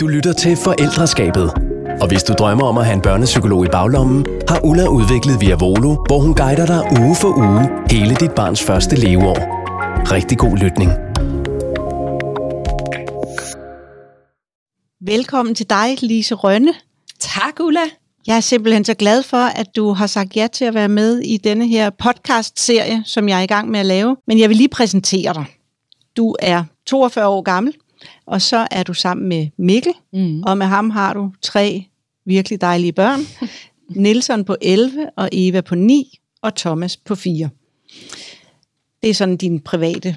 Du lytter til Forældreskabet. Og hvis du drømmer om at have en børnepsykolog i baglommen, har Ulla udviklet Via Volo, hvor hun guider dig uge for uge hele dit barns første leveår. Rigtig god lytning. Velkommen til dig, Lise Rønne. Tak, Ulla. Jeg er simpelthen så glad for, at du har sagt ja til at være med i denne her podcast-serie, som jeg er i gang med at lave. Men jeg vil lige præsentere dig. Du er 42 år gammel, og så er du sammen med Mikkel, mm. og med ham har du tre virkelig dejlige børn. Nilsson på 11, og Eva på 9, og Thomas på 4. Det er sådan din private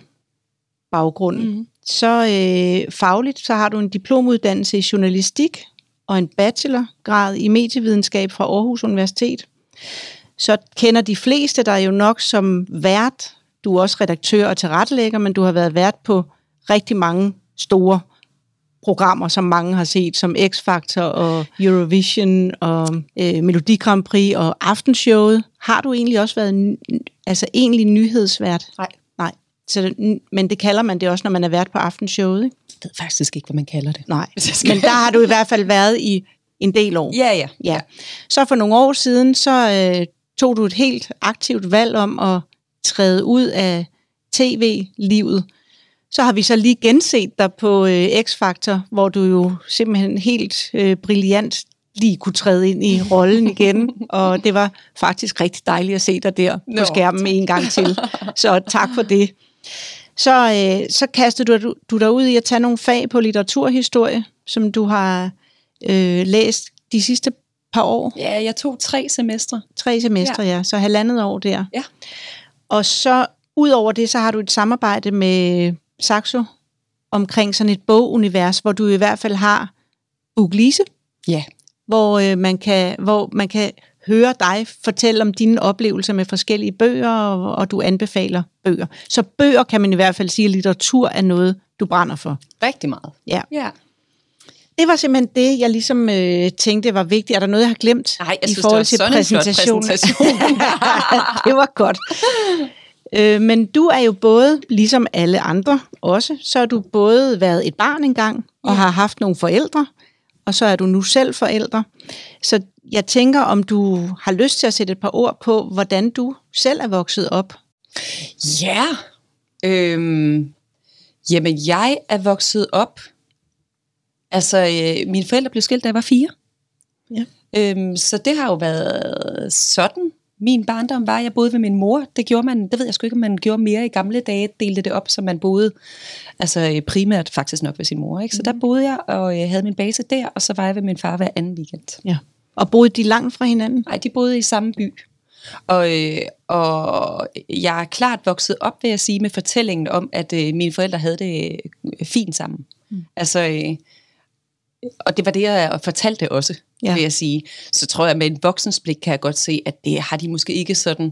baggrund. Mm. Så øh, fagligt, så har du en diplomuddannelse i journalistik, og en bachelorgrad i medievidenskab fra Aarhus Universitet. Så kender de fleste dig jo nok som vært. Du er også redaktør og tilrettelægger, men du har været vært på rigtig mange store programmer, som mange har set, som X-Factor og Eurovision og øh, Melodi Grand Prix og Aftenshowet. Har du egentlig også været altså egentlig nyhedsvært? Nej. Nej. Så, men det kalder man det også, når man er vært på Aftenshowet, ikke? Jeg ved faktisk ikke, hvad man kalder det. Nej, men der har du i hvert fald været i en del år. Ja, ja. ja. Så for nogle år siden, så øh, tog du et helt aktivt valg om at træde ud af tv-livet. Så har vi så lige genset dig på øh, X-Factor, hvor du jo simpelthen helt øh, brilliant lige kunne træde ind i rollen igen, og det var faktisk rigtig dejligt at se dig der på skærmen en gang til. Så tak for det. Så, øh, så kastede du, du dig ud i at tage nogle fag på litteraturhistorie, som du har øh, læst de sidste par år. Ja, jeg tog tre semestre. Tre semestre, ja. ja. Så halvandet år der. Ja. Og så ud over det, så har du et samarbejde med Saxo omkring sådan et bogunivers, hvor du i hvert fald har Buglise. Ja. Hvor, øh, man kan, hvor man kan høre dig fortælle om dine oplevelser med forskellige bøger, og, og du anbefaler bøger. Så bøger kan man i hvert fald sige, at litteratur er noget, du brænder for. Rigtig meget. Ja. ja. Det var simpelthen det, jeg ligesom øh, tænkte var vigtigt. Er der noget, jeg har glemt Nej, jeg i synes, forhold det var til præsentationen? præsentation. det var godt. Øh, men du er jo både, ligesom alle andre også, så har du både været et barn engang, og har haft nogle forældre, og så er du nu selv forældre. Så jeg tænker, om du har lyst til at sætte et par ord på, hvordan du selv er vokset op. Ja, øhm, jamen jeg er vokset op, altså øh, mine forældre blev skilt, da jeg var fire. Ja. Øhm, så det har jo været sådan, min barndom var, jeg boede ved min mor. Det gjorde man, det ved jeg sgu ikke, om man gjorde mere i gamle dage, delte det op, så man boede altså primært faktisk nok ved sin mor. Ikke? Så der boede jeg og jeg havde min base der, og så var jeg ved min far hver anden weekend. Ja. Og boede de langt fra hinanden? Nej, de boede i samme by. Og, øh, og jeg er klart vokset op, vil jeg sige, med fortællingen om, at øh, mine forældre havde det øh, fint sammen. Mm. Altså, øh, og det var det, jeg fortalte også, ja. vil jeg sige. Så tror jeg, med en voksens blik kan jeg godt se, at det har de måske ikke sådan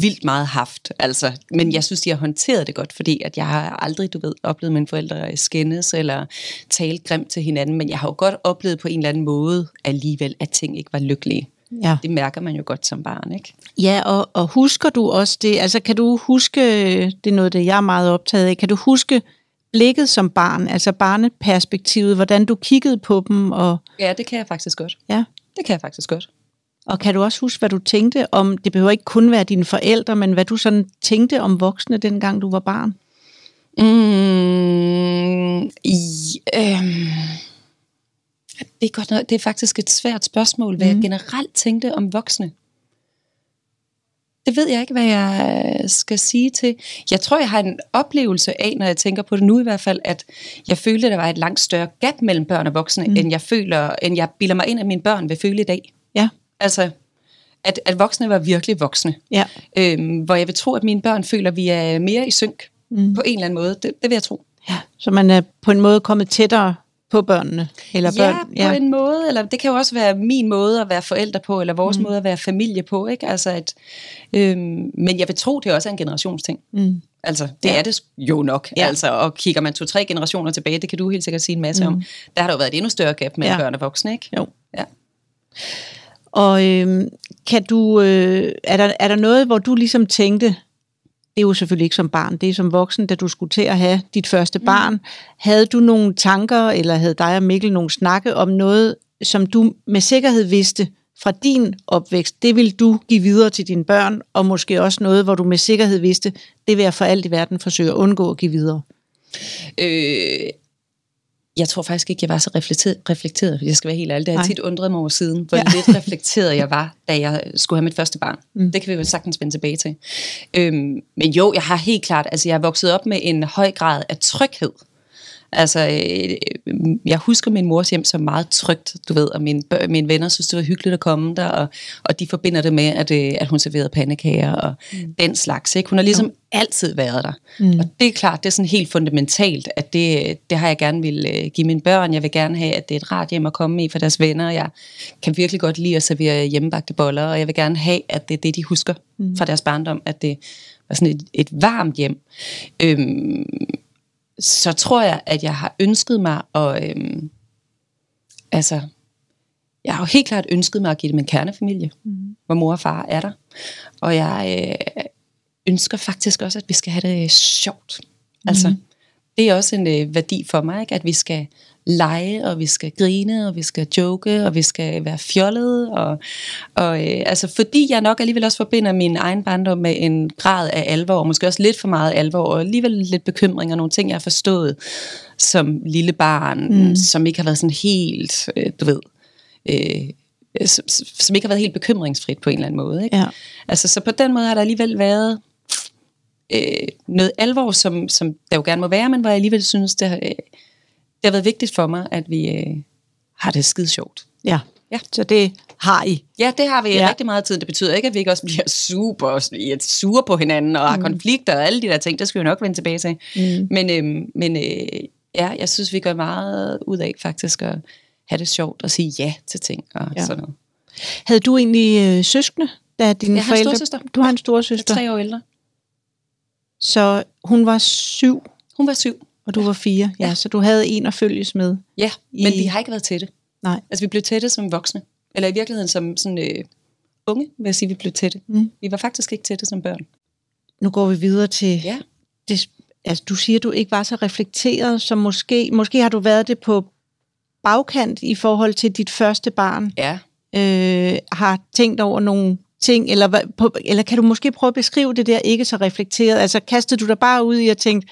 vildt meget haft. Altså, men jeg synes, de har håndteret det godt, fordi at jeg har aldrig, du ved, oplevet mine forældre skændes eller tale grimt til hinanden, men jeg har jo godt oplevet på en eller anden måde alligevel, at ting ikke var lykkelige. Ja. Det mærker man jo godt som barn, ikke? Ja, og, og husker du også det, altså kan du huske, det er noget, det jeg er meget optaget af, kan du huske blikket som barn, altså barneperspektivet, hvordan du kiggede på dem? Og... Ja, det kan jeg faktisk godt. Ja. Det kan jeg faktisk godt. Og kan du også huske, hvad du tænkte om, det behøver ikke kun være dine forældre, men hvad du sådan tænkte om voksne, dengang du var barn? Mm, i, øhm, det, er godt nok, det er faktisk et svært spørgsmål, hvad mm. jeg generelt tænkte om voksne. Det ved jeg ikke, hvad jeg skal sige til. Jeg tror, jeg har en oplevelse af, når jeg tænker på det nu i hvert fald, at jeg følte, at der var et langt større gap mellem børn og voksne, mm. end jeg føler, end jeg bilder mig ind, at mine børn vil føle i dag. Ja. Altså, at, at voksne var virkelig voksne. Ja. Øhm, hvor jeg vil tro, at mine børn føler, at vi er mere i synk mm. på en eller anden måde. Det, det vil jeg tro. Ja. Så man er på en måde kommet tættere på børnene? Eller ja, børn? ja, på en måde. Eller det kan jo også være min måde at være forældre på, eller vores mm. måde at være familie på. Ikke? Altså at, øhm, men jeg vil tro, det også er en generationsting. Mm. Altså, det ja. er det jo nok. Ja. Altså, og kigger man to-tre generationer tilbage, det kan du helt sikkert sige en masse mm. om. Der har der jo været et endnu større gap mellem ja. børn og voksne, ikke? Jo. Ja. Og øh, kan du, øh, er, der, er der noget, hvor du ligesom tænkte, det er jo selvfølgelig ikke som barn, det er som voksen, da du skulle til at have dit første barn. Mm. Havde du nogle tanker, eller havde dig og Mikkel nogle snakke om noget, som du med sikkerhed vidste fra din opvækst, det vil du give videre til dine børn, og måske også noget, hvor du med sikkerhed vidste, det vil jeg for alt i verden forsøge at undgå at give videre? Øh, jeg tror faktisk ikke, jeg var så reflekteret, reflekteret jeg skal være helt ærlig. Det har jeg tit undret mig over siden, hvor ja. lidt reflekteret jeg var, da jeg skulle have mit første barn. Mm. Det kan vi jo sagtens vende tilbage til. Øhm, men jo, jeg har helt klart, altså jeg er vokset op med en høj grad af tryghed. Altså, øh, jeg husker min mors hjem som meget trygt, du ved, og mine, mine venner synes, det var hyggeligt at komme der, og, og de forbinder det med, at, øh, at hun serverede pandekager og mm. den slags. Ikke? Hun har ligesom ja. altid været der. Mm. Og det er klart, det er sådan helt fundamentalt, at det, det har jeg gerne vil øh, give mine børn. Jeg vil gerne have, at det er et rart hjem at komme i for deres venner. Jeg kan virkelig godt lide at servere hjemmebagte boller, og jeg vil gerne have, at det er det, de husker mm. fra deres barndom, at det var sådan et, et varmt hjem. Øhm, så tror jeg, at jeg har ønsket mig at... Øhm, altså, jeg har jo helt klart ønsket mig at give dem en kernefamilie, mm. hvor mor og far er der. Og jeg øh, ønsker faktisk også, at vi skal have det sjovt. Altså, mm. det er også en øh, værdi for mig, ikke? at vi skal lege, og vi skal grine, og vi skal joke, og vi skal være fjollede. Og, og øh, altså, fordi jeg nok alligevel også forbinder min egen barndom med en grad af alvor, og måske også lidt for meget alvor, og alligevel lidt bekymring og nogle ting, jeg har forstået som lille barn, mm. som ikke har været sådan helt, øh, du ved, øh, som, som ikke har været helt bekymringsfrit på en eller anden måde. Ikke? Ja. Altså, så på den måde har der alligevel været øh, noget alvor, som, som der jo gerne må være, men hvor jeg alligevel synes, det, øh, det har været vigtigt for mig, at vi øh, har det skide sjovt. Ja. ja, så det har I. Ja, det har vi ja. rigtig meget tid. Det betyder ikke, at vi ikke også bliver super sure på hinanden og har mm. konflikter og alle de der ting. Det skal vi nok vende tilbage til. Mm. Men, øh, men øh, ja, jeg synes, vi gør meget ud af faktisk at have det sjovt og sige ja til ting og ja. sådan noget. Havde du egentlig øh, søskende, da dine jeg forældre... har. Du har en storsøster. Jeg er tre år ældre. Så hun var syv? Hun var syv. Og du var fire, ja. ja. Så du havde en at følges med? Ja, i... men vi har ikke været tætte. Nej. Altså vi blev tætte som voksne. Eller i virkeligheden som sådan øh, unge, vil jeg sige, vi blev tætte. Mm. Vi var faktisk ikke tætte som børn. Nu går vi videre til... Ja. Det, altså, du siger, du ikke var så reflekteret, som måske... Måske har du været det på bagkant i forhold til dit første barn. Ja. Øh, har tænkt over nogle ting, eller, eller kan du måske prøve at beskrive det der ikke så reflekteret? Altså kastede du dig bare ud i at tænke,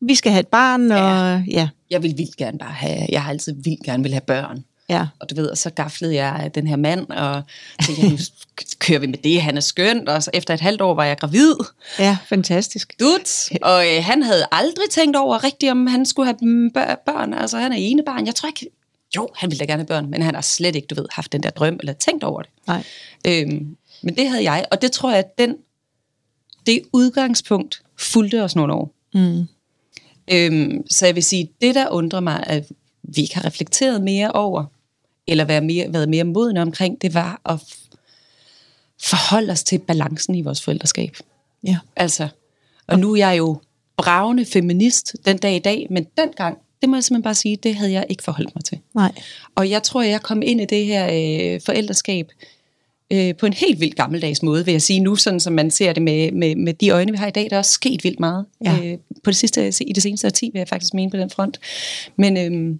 vi skal have et barn, og ja. ja. Jeg vil vildt gerne bare have, jeg har altid vildt gerne vil have børn. Ja. Og du ved, og så gaflede jeg den her mand, og tænkte, nu kører vi med det, han er skønt, og så efter et halvt år var jeg gravid. Ja, fantastisk. Dut. Og øh, han havde aldrig tænkt over rigtigt, om han skulle have børn, altså han er ene barn. Jeg tror ikke, jo, han ville da gerne have børn, men han har slet ikke, du ved, haft den der drøm, eller tænkt over det. Nej. Øhm, men det havde jeg, og det tror jeg, at den, det udgangspunkt fulgte os nogle år. Mm. Øhm, så jeg vil sige, det der undrer mig, at vi ikke har reflekteret mere over, eller været mere, været mere modne omkring, det var at forholde os til balancen i vores forældreskab. Ja. Altså, og nu er jeg jo bravende feminist den dag i dag, men dengang, det må jeg simpelthen bare sige, det havde jeg ikke forholdt mig til. Nej. Og jeg tror, jeg kom ind i det her øh, forældreskab øh, på en helt vildt gammeldags måde, vil jeg sige nu, sådan som man ser det med, med, med de øjne, vi har i dag. Der er også sket vildt meget ja. øh, på det sidste, i det seneste 10, vil jeg faktisk mene på den front. Men, øh,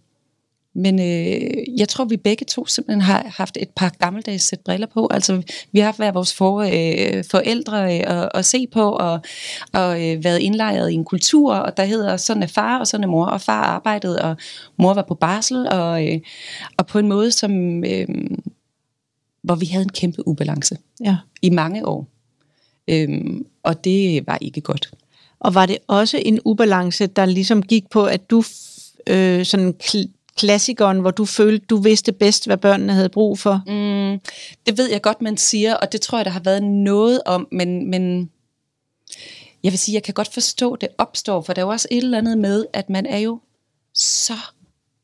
men øh, jeg tror, vi begge to simpelthen har haft et par gammeldags sæt briller på. Altså, vi har været vores for, øh, forældre øh, at, at se på, og, og øh, været indlejret i en kultur, og der hedder sådan er far, og sådan er mor, og far arbejdede, og mor var på barsel, og, øh, og på en måde, som... Øh, hvor vi havde en kæmpe ubalance ja. i mange år. Øhm, og det var ikke godt. Og var det også en ubalance, der ligesom gik på, at du øh, sådan kl- klassikeren, hvor du følte, du vidste bedst, hvad børnene havde brug for? Mm, det ved jeg godt, man siger, og det tror jeg, der har været noget om, men, men jeg vil sige, jeg kan godt forstå, det opstår, for der er jo også et eller andet med, at man er jo så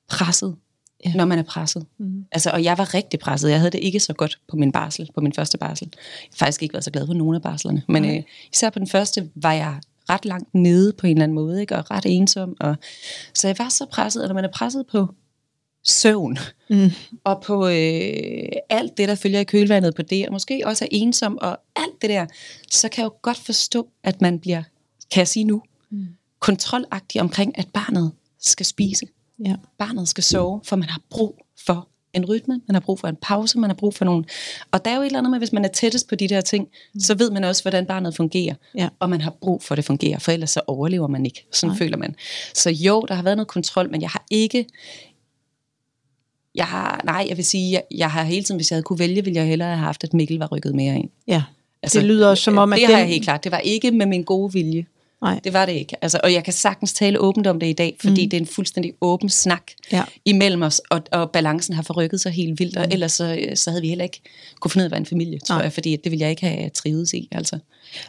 presset ja. når man er presset. Mm. Altså, og jeg var rigtig presset. Jeg havde det ikke så godt på min barsel, på min første barsel. Jeg har faktisk ikke været så glad for nogen af barslerne. Men mm. øh, især på den første var jeg ret langt nede på en eller anden måde, ikke? og ret ensom. Og, så jeg var så presset, og når man er presset på søvn, mm. og på øh, alt det, der følger i kølvandet på det, og måske også er ensom, og alt det der, så kan jeg jo godt forstå, at man bliver, kan jeg sige nu, mm. kontrolagtig omkring, at barnet skal spise. Ja. Barnet skal sove, for man har brug for en rytme, man har brug for en pause, man har brug for nogen. Og der er jo et eller andet med, hvis man er tættest på de der ting, mm. så ved man også, hvordan barnet fungerer. Ja. Og man har brug for, at det fungerer, for ellers så overlever man ikke. Sådan Nej. føler man. Så jo, der har været noget kontrol, men jeg har ikke... Jeg har, nej, jeg vil sige, jeg, jeg har hele tiden, hvis jeg havde kunne vælge, ville jeg hellere have haft, at Mikkel var rykket mere ind. Ja, altså, det lyder som om, at Det den... har jeg helt klart. Det var ikke med min gode vilje. Nej. Det var det ikke. Altså, og jeg kan sagtens tale åbent om det i dag, fordi mm. det er en fuldstændig åben snak ja. imellem os, og, og balancen har forrykket sig helt vildt, og mm. ellers så, så havde vi heller ikke kunne finde ud af at være en familie, tror Nej. jeg, fordi det ville jeg ikke have trivet i. Altså.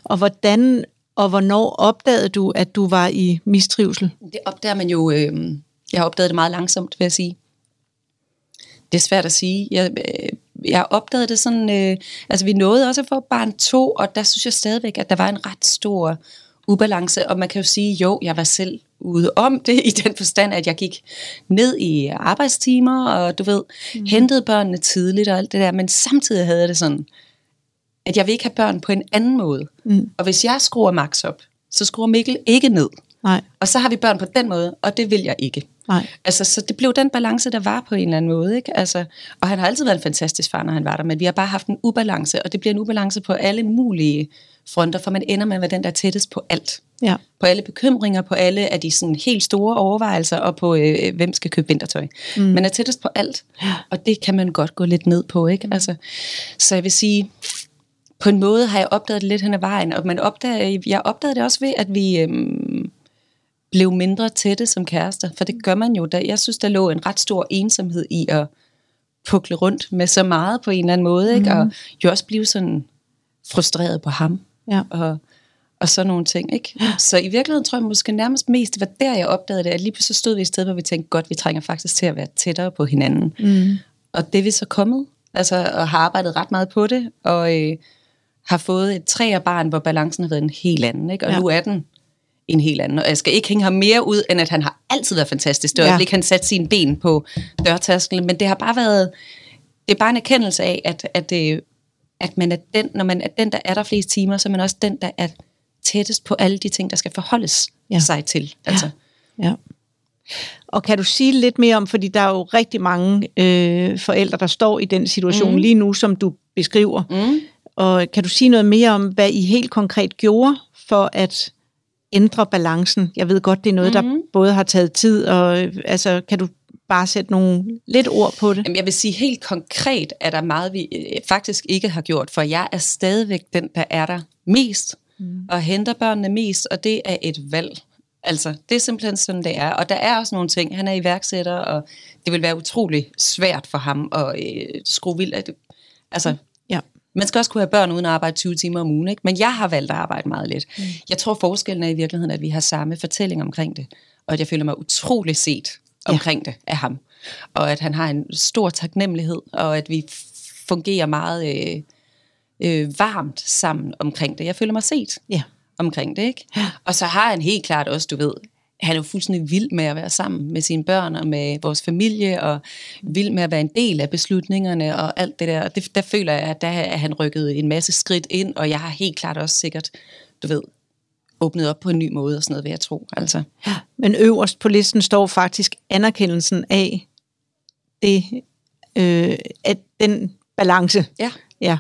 Og hvordan og hvornår opdagede du, at du var i mistrivsel? Det opdager man jo, øh, jeg har opdaget det meget langsomt, vil jeg sige. Det er svært at sige. Jeg, øh, jeg opdagede det sådan, øh, altså vi nåede også at få barn to, og der synes jeg stadigvæk, at der var en ret stor ubalance, og man kan jo sige, jo, jeg var selv ude om det, i den forstand, at jeg gik ned i arbejdstimer, og du ved, mm. hentede børnene tidligt og alt det der, men samtidig havde jeg det sådan, at jeg vil ikke have børn på en anden måde. Mm. Og hvis jeg skruer max op, så skruer Mikkel ikke ned. Nej. Og så har vi børn på den måde, og det vil jeg ikke. Nej. Altså, så det blev den balance, der var på en eller anden måde. Ikke? Altså, og han har altid været en fantastisk far, når han var der, men vi har bare haft en ubalance, og det bliver en ubalance på alle mulige fronter, for man ender med at være den, der er tættest på alt. Ja. På alle bekymringer, på alle af de sådan helt store overvejelser, og på øh, hvem skal købe vintertøj. Mm. Man er tættest på alt, og det kan man godt gå lidt ned på. ikke? Mm. Altså, så jeg vil sige, på en måde har jeg opdaget det lidt hen ad vejen, og man opdager, jeg opdagede det også ved, at vi øhm, blev mindre tætte som kærester, for det gør man jo. Der, jeg synes, der lå en ret stor ensomhed i at pukle rundt med så meget på en eller anden måde, ikke? Mm. og jo også blive sådan frustreret på ham, ja. og, og sådan nogle ting. Ikke? Så i virkeligheden tror jeg måske nærmest mest, det var der, jeg opdagede det, at lige pludselig stod vi et sted, hvor vi tænkte, godt, vi trænger faktisk til at være tættere på hinanden. Mm. Og det er vi så kommet, altså, og har arbejdet ret meget på det, og øh, har fået et træerbarn, hvor balancen har været en helt anden, ikke? og ja. nu er den en helt anden. Og jeg skal ikke hænge ham mere ud, end at han har altid været fantastisk. Det var ja. ikke, han satte sine ben på dørtasken, men det har bare været, det er bare en erkendelse af, at, at, det, at man er den, når man er den, der er der flest timer, så er man også den, der er tættest på alle de ting, der skal forholdes ja. sig til. Altså. Ja. ja. Og kan du sige lidt mere om, fordi der er jo rigtig mange øh, forældre, der står i den situation mm. lige nu, som du beskriver. Mm. Og kan du sige noget mere om, hvad I helt konkret gjorde for at ændre balancen? Jeg ved godt, det er noget, mm-hmm. der mhm. både har taget tid, og altså, kan du bare sætte nogle lidt ord på det? Jamen, jeg vil sige helt konkret, at der meget, vi øh, faktisk ikke har gjort, for jeg er stadigvæk den, der er der mest, mm. og henter børnene mest, og det er et valg. Altså, det er simpelthen sådan, det er. Og der er også nogle ting. Han er iværksætter, og det vil være utrolig svært for ham at øh, skrue vildt. Altså, man skal også kunne have børn uden at arbejde 20 timer om ugen, ikke? men jeg har valgt at arbejde meget lidt. Mm. Jeg tror forskellen er i virkeligheden, at vi har samme fortælling omkring det, og at jeg føler mig utrolig set omkring ja. det af ham. Og at han har en stor taknemmelighed, og at vi fungerer meget øh, øh, varmt sammen omkring det. Jeg føler mig set ja. omkring det, ikke? Ja. Og så har han helt klart også, du ved, han er jo fuldstændig vild med at være sammen med sine børn og med vores familie, og vild med at være en del af beslutningerne og alt det der. Det, der føler jeg, at der er han rykket en masse skridt ind, og jeg har helt klart også sikkert, du ved, åbnet op på en ny måde og sådan noget, vil jeg tro. Altså. Ja, men øverst på listen står faktisk anerkendelsen af det, øh, at den balance. Ja. Ja.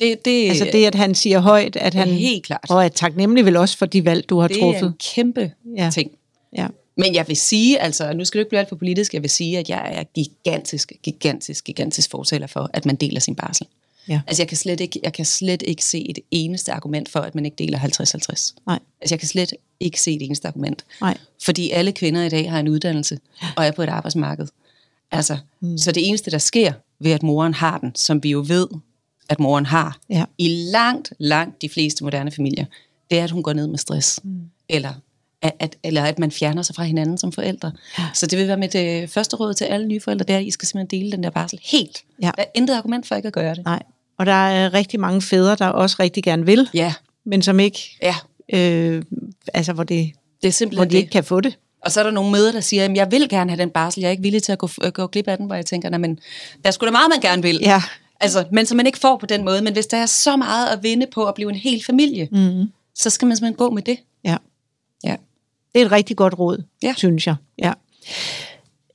Det, det, altså det, at han siger højt, at han helt klart. og er taknemmelig vel også for de valg, du har det truffet. Det er en kæmpe ja. ting. Ja. Men jeg vil sige, altså nu skal du ikke blive alt for politisk, jeg vil sige, at jeg er gigantisk, gigantisk, gigantisk fortæller for, at man deler sin barsel. Ja. Altså jeg kan, slet ikke, jeg kan slet ikke se et eneste argument for, at man ikke deler 50-50. Nej. Altså jeg kan slet ikke se et eneste argument. Nej. Fordi alle kvinder i dag har en uddannelse og er på et arbejdsmarked. Altså, mm. Så det eneste, der sker ved, at moren har den, som vi jo ved, at moren har, ja. i langt, langt de fleste moderne familier, det er, at hun går ned med stress. Mm. Eller at, at, eller at man fjerner sig fra hinanden som forældre. Ja. Så det vil være mit øh, første råd til alle nye forældre, det er, at I skal simpelthen dele den der barsel helt. Ja. Der er intet argument for ikke at gøre det. Nej, og der er rigtig mange fædre, der også rigtig gerne vil, ja. men som ikke, ja. øh, altså hvor, det, det er hvor de det. ikke kan få det. Og så er der nogle møder, der siger, at jeg vil gerne have den barsel, jeg er ikke villig til at gå, gå glip af den, hvor jeg tænker, men der er sgu da meget, man gerne vil. Ja. Altså, men som man ikke får på den måde. Men hvis der er så meget at vinde på at blive en hel familie, mm. så skal man simpelthen gå med det. Ja. Ja. Det er et rigtig godt råd, Ja. synes jeg. Ja.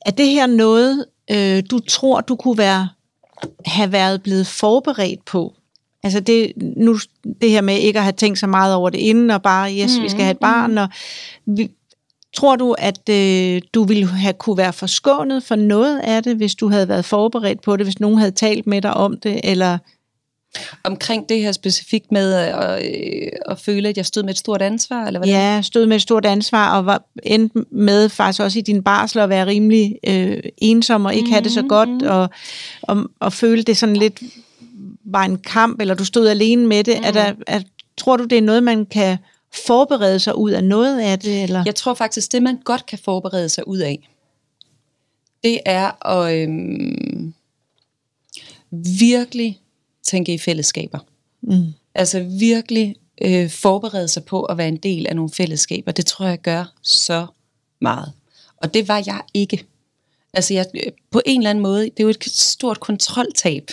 Er det her noget, øh, du tror, du kunne være, have været blevet forberedt på? Altså det, nu, det her med ikke at have tænkt så meget over det inden, og bare, yes, mm, vi skal have et barn. Og vi, tror du, at øh, du ville have kunne være forskånet for noget af det, hvis du havde været forberedt på det, hvis nogen havde talt med dig om det, eller... Omkring det her specifikt med at, øh, at føle, at jeg stod med et stort ansvar, eller hvad Ja, stod med et stort ansvar og var endte med faktisk også i din barsel at være rimelig øh, ensom og ikke mm, have det så godt Mhm. og, og, og føle det sådan lidt var en kamp, eller du stod alene med det. Mm. Er der, er, tror du, det er noget, man kan forberede sig ud af noget af det? Eller? Jeg tror faktisk, det man godt kan forberede sig ud af, det er at øhm, virkelig tænke i fællesskaber. Mm. Altså virkelig øh, forberede sig på at være en del af nogle fællesskaber. Det tror jeg gør så meget. Og det var jeg ikke. Altså jeg, øh, på en eller anden måde, det er jo et stort kontroltab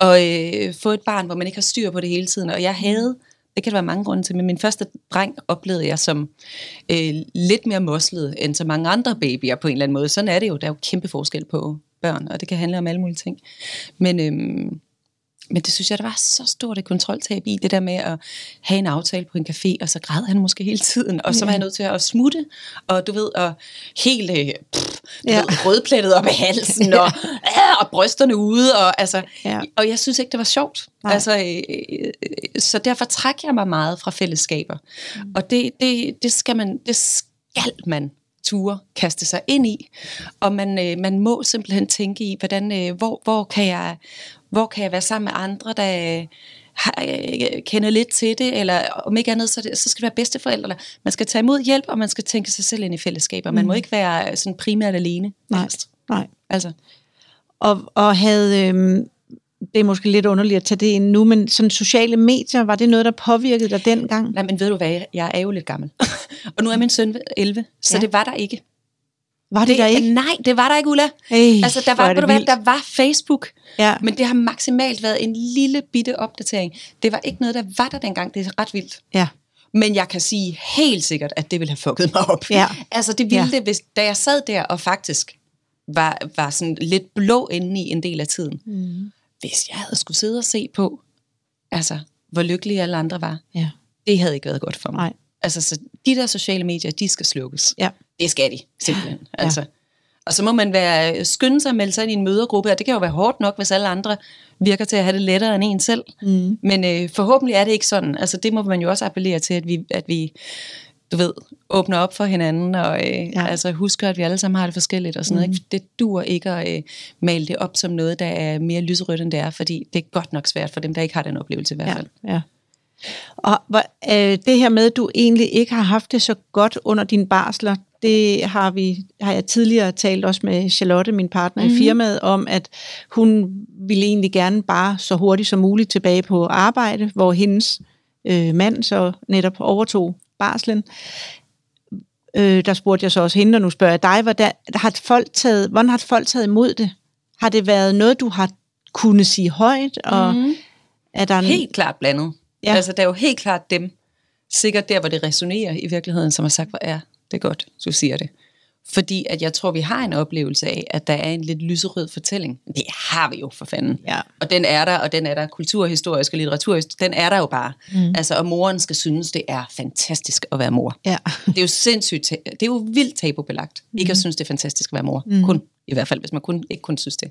at øh, få et barn, hvor man ikke har styr på det hele tiden. Og jeg havde, det kan der være mange grunde til, men min første dreng oplevede jeg som øh, lidt mere moslet end så mange andre babyer på en eller anden måde. Sådan er det jo. Der er jo kæmpe forskel på børn, og det kan handle om alle mulige ting. Men, øhm, men det synes jeg, der var så stort et kontroltab i, det der med at have en aftale på en café, og så græd han måske hele tiden, og så var jeg nødt til at smutte, og du ved, og helt øh, pff, Ja. ja. ved, rødplettet op i halsen, og, øh, og brysterne ude, og, altså, Ja. ja. og jeg synes ikke, det var sjovt. Nej. Altså, øh, øh, så derfor trækker jeg mig meget fra fællesskaber. Mm. Og det, det, det, skal man, det skal man ture kaste sig ind i. Og man, øh, man må simpelthen tænke i, hvordan, øh, hvor, hvor, kan jeg, hvor kan jeg være sammen med andre, der øh, har, øh, kender lidt til det, eller om ikke andet, så, det, så skal det være bedsteforældre. Man skal tage imod hjælp, og man skal tænke sig selv ind i fællesskaber. Man må ikke være sådan primært alene. Nej. helst. Nej. Altså, Og, og havde, øhm, det er måske lidt underligt at tage det ind nu, men sådan sociale medier, var det noget, der påvirkede dig dengang? nej, men ved du hvad, jeg er jo lidt gammel. og nu er min søn 11, så ja. det var der ikke. Var det, det der ikke? Nej, det var der ikke, Ulla. Ej, altså, der er var, det hvad, der var Facebook, Ja. men det har maksimalt været en lille bitte opdatering. Det var ikke noget, der var der dengang. Det er ret vildt. Ja. Men jeg kan sige helt sikkert, at det ville have fucket mig op. Ja. Altså, det ville ja. det, hvis, da jeg sad der og faktisk var, var sådan lidt blå inde i en del af tiden. Mm. Hvis jeg havde skulle sidde og se på, altså, hvor lykkelige alle andre var, Ja. det havde ikke været godt for mig. Nej. Altså, så de der sociale medier, de skal slukkes. Ja. Det skal de, simpelthen. Ja. Altså. Og så må man være, skynde sig at melde sig ind i en mødergruppe, og det kan jo være hårdt nok, hvis alle andre virker til at have det lettere end en selv. Mm. Men øh, forhåbentlig er det ikke sådan. Altså det må man jo også appellere til, at vi, at vi du ved, åbner op for hinanden, og øh, Ja. ja. altså husker, at vi alle sammen har det forskelligt og sådan noget. Ikke? Det dur ikke at øh, male det op som noget, der er mere lyserødt, end det er, fordi det er godt nok svært for dem, der ikke har den oplevelse i hvert Ja, fald. ja. Og hvor, øh, det her med, at du egentlig ikke har haft det så godt under dine barsler, det har, vi, har jeg tidligere talt også med Charlotte, min partner mm-hmm. i firmaet, om, at hun ville egentlig gerne bare så hurtigt som muligt tilbage på arbejde, hvor hendes øh, mand så netop overtog barslen. Øh, der spurgte jeg så også hende, og nu spørger jeg dig, hvordan har folk taget, hvordan har folk taget imod det? Har det været noget, du har kunnet sige højt, og mm-hmm. er der en, Helt klart blandet. Ja. Altså, der er jo helt klart dem, sikkert der, hvor det resonerer i virkeligheden, som har sagt, hvor er det godt, du siger det. Fordi at jeg tror, vi har en oplevelse af, at der er en lidt lyserød fortælling. Det har vi jo for fanden. Ja. Og den er der, og den er der kulturhistorisk og litteraturhistorisk. Den er der jo bare. Mm. Altså, og moren skal synes, det er fantastisk at være mor. Ja. Det er jo sindssygt, det er jo vildt tabubelagt, mm. ikke at synes, det er fantastisk at være mor. Mm. Kun, i hvert fald, hvis man kun, ikke kun synes det.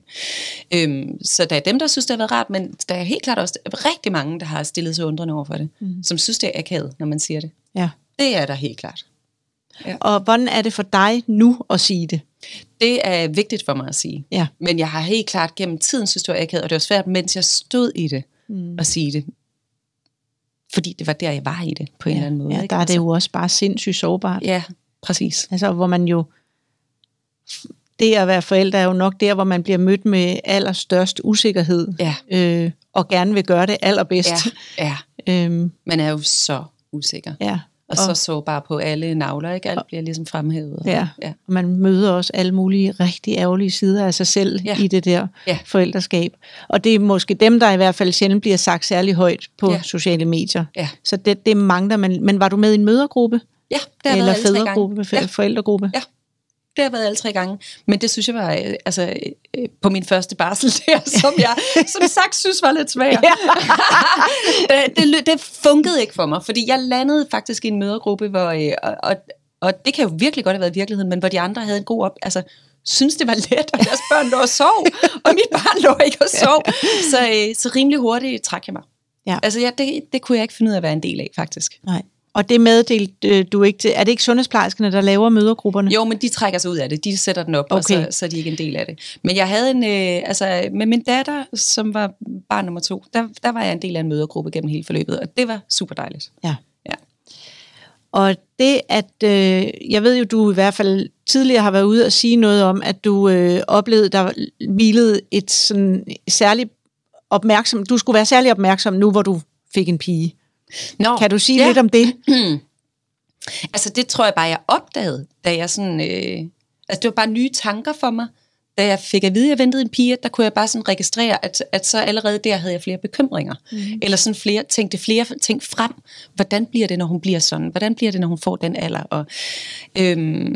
Øhm, så der er dem, der synes, det har været rart, men der er helt klart også rigtig mange, der har stillet sig undrende over for det, mm. som synes, det er akavet, når man siger det. ja. Det er der helt klart. Og hvordan er det for dig nu at sige det? Det er vigtigt for mig at sige. Ja. Men jeg har helt klart gennem tiden synes, det var akavet, og det var svært, mens jeg stod i det, mm. at sige det. Fordi det var der, jeg var i det, på en eller anden måde. Ja, ikke? der er det Altså, jo også bare sindssygt sårbart. Ja, præcis. Altså, hvor man jo... Det at være forældre er jo nok der, hvor man bliver mødt med allerstørst usikkerhed. Ja. Øh, og gerne vil gøre det allerbedst. Ja, ja. Øhm, Man er jo så usikker. ja. Og, og så så bare på alle navler, ikke? Alt bliver ligesom fremhævet. Ja. ja. Og man møder også alle mulige rigtig ærgerlige sider af sig selv Ja. i det der Ja. forældreskab. Og det er måske dem, der i hvert fald sjældent bliver sagt særlig højt på Ja. sociale medier. Ja. Så det, det mangler man. Men var du med i en mødergruppe? Ja, det har Eller været fædregruppe? Ja. Forældregruppe? Ja. Det har været alle tre gange. Men det synes jeg var, øh, altså, øh, på min første barsel der, som jeg som sagt synes var lidt svær. Ja. det, det, lø- det funkede ikke for mig, fordi jeg landede faktisk i en mødergruppe, hvor, øh, og, og, og det kan jo virkelig godt have været virkeligheden, men hvor de andre havde en god op, altså, synes det var let, og deres børn lå og sov, og mit barn lå ikke og sov. Så, øh, så rimelig hurtigt trak jeg mig. Ja. Altså, ja, det, det kunne jeg ikke finde ud af at være en del af, faktisk. Nej. Og det meddelte øh, du ikke til. Er det ikke sundhedsplejerskerne, der laver mødergrupperne? Jo, men de trækker sig ud af det. De sætter den op, okay. og så, så er de ikke en del af det. Men jeg havde en, øh, altså med min datter, som var barn nummer to, der, der var jeg en del af en mødergruppe gennem hele forløbet, og det var super dejligt. Ja. Ja. Og det, at øh, jeg ved jo, du i hvert fald tidligere har været ude og sige noget om, at du øh, oplevede, der hvilede et sådan særligt opmærksom, du skulle være særlig opmærksom nu, hvor du fik en pige. Nå, Kan du sige ja. lidt om det? Altså det tror jeg bare, jeg opdagede, da jeg sådan, øh, altså det var bare nye tanker for mig. Da jeg fik at vide, at jeg ventede en pige, der kunne jeg bare sådan registrere, at, at så allerede der havde jeg flere bekymringer. Mm. Eller sådan flere, tænkte flere ting frem. Hvordan bliver det, når hun bliver sådan? Hvordan bliver det, når hun får den alder? Og, øhm,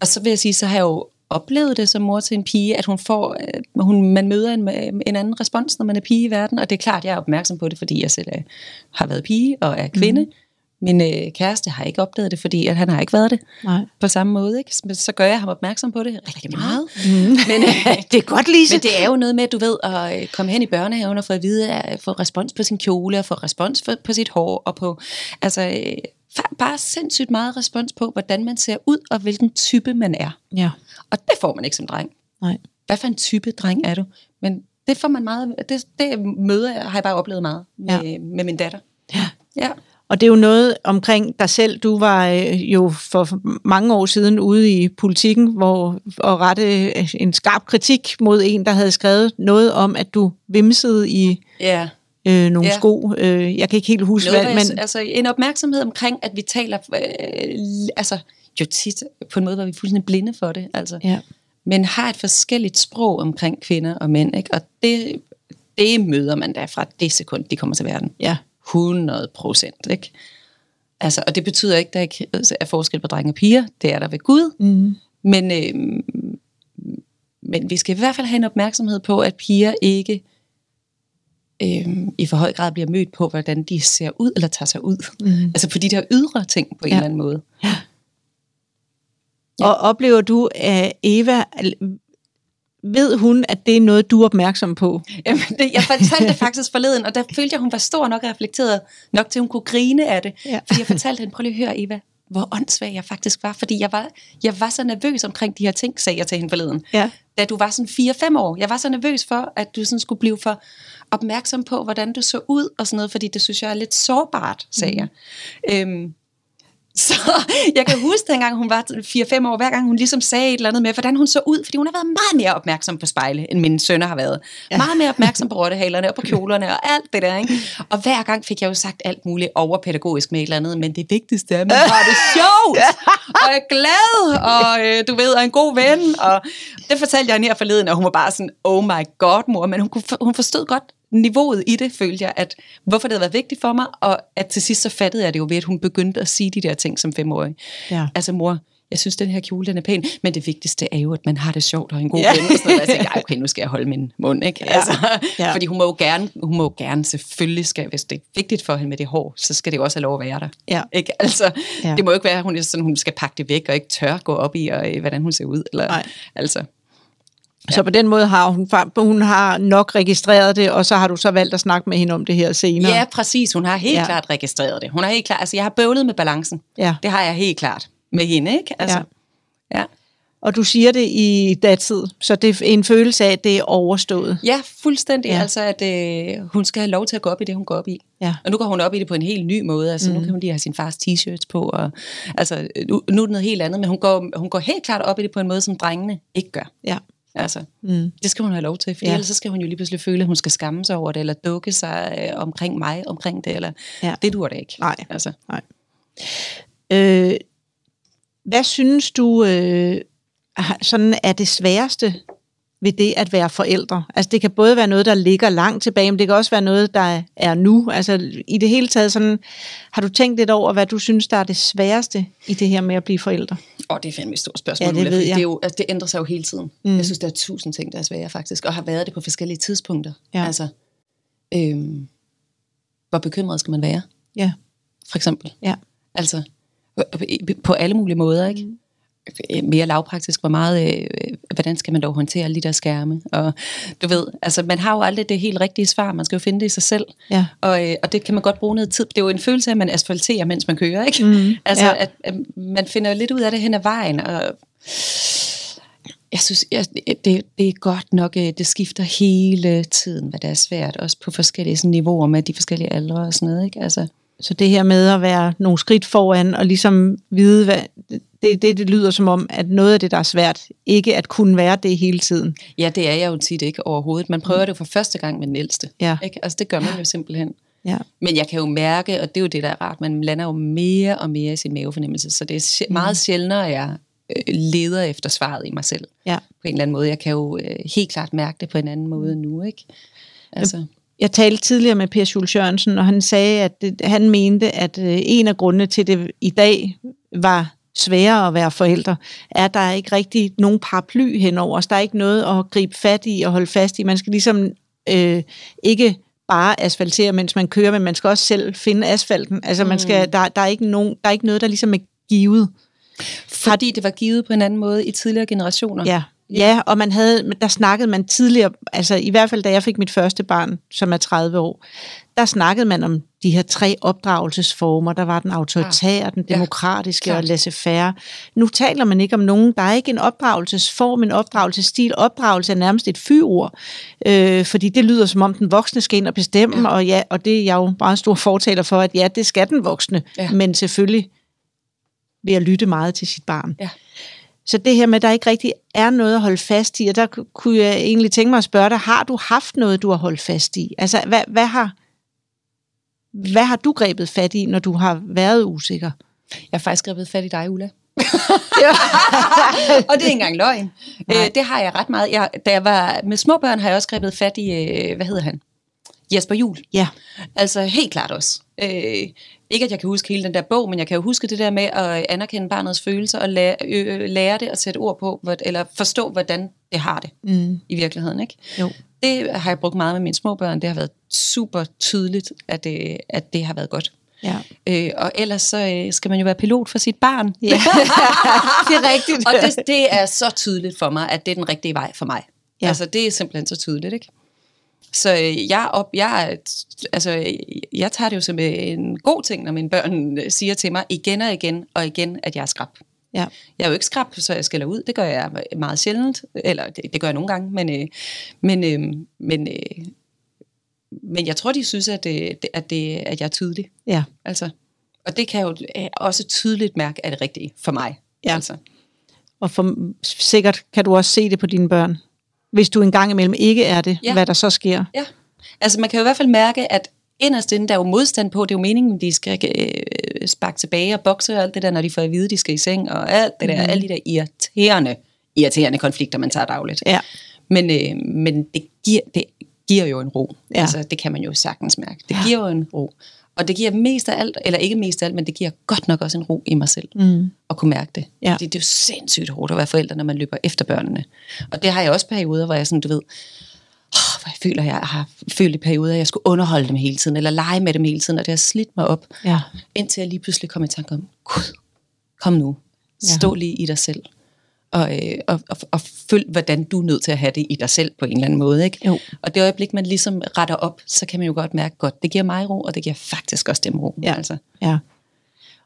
og så vil jeg sige, så har jeg jo oplevet det som mor til en pige, at hun får, øh, hun, man møder en, øh, en anden respons, når man er pige i verden, og det er klart, jeg er opmærksom på det, fordi jeg selv er, har været pige og er kvinde. Mm. Min øh, kæreste har ikke opdaget det, fordi at han har ikke været det Nej. på samme måde. Ikke? Så, så gør jeg ham opmærksom på det rigtig meget. Mm. Men, øh, Det er godt, Lise. men det er jo noget med, at du ved, at øh, komme hen i børnehaven og få at vide, at få respons på sin kjole, og få respons for, på sit hår, og på, altså, øh, bare sindssygt meget respons på, hvordan man ser ud, og hvilken type man er. Ja. Og det får man ikke som dreng. Nej. Hvad for en type dreng er du? Men det får man meget, det, det møder jeg, har jeg bare oplevet meget med, ja. med min datter. Ja. Ja. Og det er jo noget omkring dig selv. Du var øh, jo for mange år siden ude i politikken, hvor og rette øh, en skarp kritik mod en, der havde skrevet noget om, at du vimsede i Ja. øh, nogle Ja. sko. Øh, jeg kan ikke helt huske, Noget, hvad, men... men altså, en opmærksomhed omkring, at vi taler øh, altså, jo tit på en måde, hvor vi er fuldstændig blinde for det. Altså. ja. Men har et forskelligt sprog omkring kvinder og mænd. Ikke? Og det, det møder man da fra det sekund, de kommer til verden. ja. 100 procent. Ikke? Altså, og det betyder ikke, at der ikke er forskel på drenge og piger. Det er der ved Gud. Mm. Men, øh, men vi skal i hvert fald have en opmærksomhed på, at piger ikke øh, i for høj grad bliver mødt på, hvordan de ser ud eller tager sig ud. Mm. Altså på de der ydre ting på en Ja. eller anden måde. Ja. Og oplever du, at Eva, ved hun, at det er noget, du er opmærksom på? Jamen, det, jeg fortalte det faktisk forleden, og der følte jeg, hun var stor nok og reflekteret nok til, at hun kunne grine af det. Ja. Fordi jeg fortalte hende, prøv lige at høre, Eva, hvor åndssvag jeg faktisk var. Fordi jeg var, jeg var så nervøs omkring de her ting, sagde jeg til hende forleden. Ja. Da du var sådan 4-5 år. Jeg var så nervøs for, at du sådan skulle blive for opmærksom på, hvordan du så ud og sådan noget, fordi det synes jeg er lidt sårbart, sagde jeg. Øhm, så jeg kan huske, dengang hun var 4-5 år, hver gang hun ligesom sagde et eller andet med, hvordan hun så ud, fordi hun har været meget mere opmærksom på spejle, end mine sønner har været. Ja. Meget mere opmærksom på rottehalerne og på kjolerne og alt det der. Ikke? Og hver gang fik jeg jo sagt alt muligt overpædagogisk med et eller andet, men det vigtigste er, at man har det sjovt, og er glad, og øh, du ved, er en god ven. Og det fortalte jeg hende her forleden, og hun var bare sådan, oh my god, mor, men hun, kunne, hun forstod godt niveauet i det, følte jeg, at hvorfor det havde været vigtigt for mig, og at til sidst så fattede jeg det jo ved, at hun begyndte at sige de der ting som femårig. Ja. Altså mor, jeg synes, den her kjole, den er pæn, men det vigtigste er jo, at man har det sjovt og en god Ja. ven. Og sådan noget. Jeg tænkte, "Ej, okay, nu skal jeg holde min mund, ikke? Ja. Altså, Ja. Fordi hun må jo gerne, hun må jo gerne selvfølgelig skal, hvis det er vigtigt for hende med det hår, så skal det jo også have lov at være der. Ja. Ikke? Altså, Ja. det må jo ikke være, at hun, er sådan, hun skal pakke det væk og ikke tør gå op i, og, øh, hvordan hun ser ud. Eller, Nej. Altså, Så på den måde har hun, hun har nok registreret det, og så har du så valgt at snakke med hende om det her senere. Ja, præcis. Hun har helt Ja. ja. klart registreret det. Hun har helt klart, altså jeg har bøvlet med balancen. Ja. Det har jeg helt klart med hende, ikke? Altså, ja. ja. Og du siger det i datid, så det er en følelse af, at det er overstået. Ja, fuldstændig. Ja. Ja. Altså, at øh, hun skal have lov til at gå op i det, hun går op i. Ja. Og nu går hun op i det på en helt ny måde. Altså, mm. nu kan hun lige have sin fars t-shirts på. Og, altså, nu, nu er det noget helt andet, men hun går, hun går helt klart op i det på en måde, som drengene ikke gør. Ja. Altså, Mm. det skal hun have lov til, for Ja. ellers så skal hun jo lige pludselig føle, at hun skal skamme sig over det, eller dukke sig øh, omkring mig, omkring det, eller Ja. det dur det ikke. Nej. Altså, Øh, hvad synes du øh, sådan er det sværeste ved det at være forældre? Altså det kan både være noget, der ligger langt tilbage, men det kan også være noget, der er nu. Altså i det hele taget sådan, har du tænkt lidt over, hvad du synes, der er det sværeste i det her med at blive forældre? Åh, det er fandme et stort spørgsmål. Ja, det Ulla, ved jeg. Det, er jo, altså, det ændrer sig jo hele tiden. Mm. Jeg synes, der er tusind ting, der er svære faktisk, og har været det på forskellige tidspunkter. Ja. Altså, øhm, hvor bekymret skal man være, Ja. for eksempel? Ja. Altså, på alle mulige måder, ikke? Mm. Mere lavpraktisk, hvor meget, øh, hvordan skal man dog håndtere alle de der skærme? Og du ved, altså man har jo aldrig det helt rigtige svar, man skal jo finde det i sig selv. Ja. Og, øh, og det kan man godt bruge noget tid. Det er jo en følelse af, at man asfalterer, mens man kører, ikke? Mm, Altså, ja. at, at man finder lidt ud af det hen ad vejen, og jeg synes, jeg, det, det er godt nok, øh, det skifter hele tiden, hvad der er svært, også på forskellige sådan, niveauer med de forskellige aldre og sådan noget, ikke? Altså, Så det her med at være nogle skridt foran og ligesom vide, hvad, det, det, det lyder som om, at noget af det, der er svært, ikke at kunne være det hele tiden. ja, det er jeg jo tit ikke overhovedet. Man prøver det jo for første gang med den ældste. Ja. Ikke? Altså, det gør man jo simpelthen. Ja. Men jeg kan jo mærke, og det er jo det, der er rart, man lander jo mere og mere i sin mavefornemmelse, så det er sj- meget sjældnere, at jeg øh, leder efter svaret i mig selv. Ja. På en eller anden måde. Jeg kan jo øh, helt klart mærke det på en anden måde nu, ikke? Altså, Jeg talte tidligere med Per Jules Jørgensen, og han sagde, at det, han mente, at øh, en af grundene til det i dag var sværere at være forældre, er, at der er ikke rigtig nogen paraply henover os. Der er ikke noget at gribe fat i og holde fast i. Man skal ligesom øh, ikke bare asfaltere, mens man kører, men man skal også selv finde asfalten. Altså man skal, der, der, er ikke nogen, der er ikke noget, der ligesom er givet. fordi det var givet på en anden måde i tidligere generationer. Ja. Ja, og man havde, der snakkede man tidligere, altså i hvert fald da jeg fik mit første barn, som er 30 år, der snakkede man om de her tre opdragelsesformer. Der var den autoritære, den Ja, demokratiske klart. og laissez-faire. Nu taler man ikke om nogen. Der er ikke en opdragelsesform, en opdragelsesstil. Opdragelse er nærmest et fyord, øh, fordi det lyder som om den voksne skal ind og bestemme, ja. og ja, og det er jeg jo meget stor fortaler for, at ja, det skal den voksne, Ja. men selvfølgelig ved at lytte meget til sit barn. Ja. Så det her med, at der ikke rigtig er noget at holde fast i, og der ku- kunne jeg egentlig tænke mig at spørge dig, har du haft noget, du har holdt fast i? Altså, hvad, hvad, har, hvad har du grebet fat i, når du har været usikker? Jeg har faktisk grebet fat i dig, Ulla. og det er ikke engang løgn. Øh, det har jeg ret meget. Jeg, da jeg var med små børn, har jeg også grebet fat i, øh, hvad hedder han? Jesper Jul. Ja, Altså helt klart også. Øh, ikke at jeg kan huske hele den der bog, men jeg kan jo huske det der med at anerkende barnets følelser og lære, øh, lære det og sætte ord på, hvor, eller forstå, hvordan det har det mm, i virkeligheden. Ikke? jo. Det har jeg brugt meget med mine små børn. Det har været super tydeligt, at det, at det har været godt. Ja. Øh, og ellers så øh, skal man jo være pilot for sit barn. ja. det er rigtigt. og det, det er så tydeligt for mig, at det er den rigtige vej for mig. Ja. Altså, det er simpelthen så tydeligt, ikke? Så øh, jeg, op, jeg, er- altså, jeg tager det jo som en god ting, når mine børn øh, siger til mig igen og igen og igen, at jeg er skrab. Ja. Jeg er jo ikke skrab, så jeg skælder ud. Det gør jeg meget sjældent. Eller det, det gør jeg nogle gange. Men, øh, men, øh, men, øh, men jeg tror, de synes, at, øh, det, at, det, at jeg er tydelig. ja. Altså. Og det kan jeg jo øh, også tydeligt mærke, er det rigtige for mig. Ja. Altså. Og for, sikkert kan du også se det på dine børn. Hvis du en gang imellem ikke er det, Ja. hvad der så sker. Ja. Altså man kan jo i hvert fald mærke, at inderst inde, der er jo modstand på, det er jo meningen, de skal øh, sparke tilbage og bokse og alt det der, når de får at vide, de skal i seng, og alt det der, mm. alle de der irriterende, irriterende konflikter, man tager dagligt. Ja. Men, øh, men det, giver, det giver jo en ro. Ja. Altså, det kan man jo sagtens mærke. Det giver jo en ro. Og det giver mest af alt, eller ikke mest af alt, men det giver godt nok også en ro i mig selv. Mm. At kunne mærke det. Ja. Det, det er jo sindssygt hårdt at være forældre, når man løber efter børnene. Og det har jeg også perioder, hvor jeg sådan, du ved, åh, hvor jeg føler, jeg har følt i perioder, at jeg skulle underholde dem hele tiden, eller lege med dem hele tiden, og det har slidt mig op, Ja. indtil jeg lige pludselig kom i tanke om, gud, kom nu, Ja. stå lige i dig selv, og, øh, og, og, og følg, hvordan du er nødt til at have det i dig selv på en eller anden måde. Ikke? Jo. Og det øjeblik, man ligesom retter op, så kan man jo godt mærke, godt, det giver mig ro, og det giver faktisk også dem ro. Ja. Altså. Ja.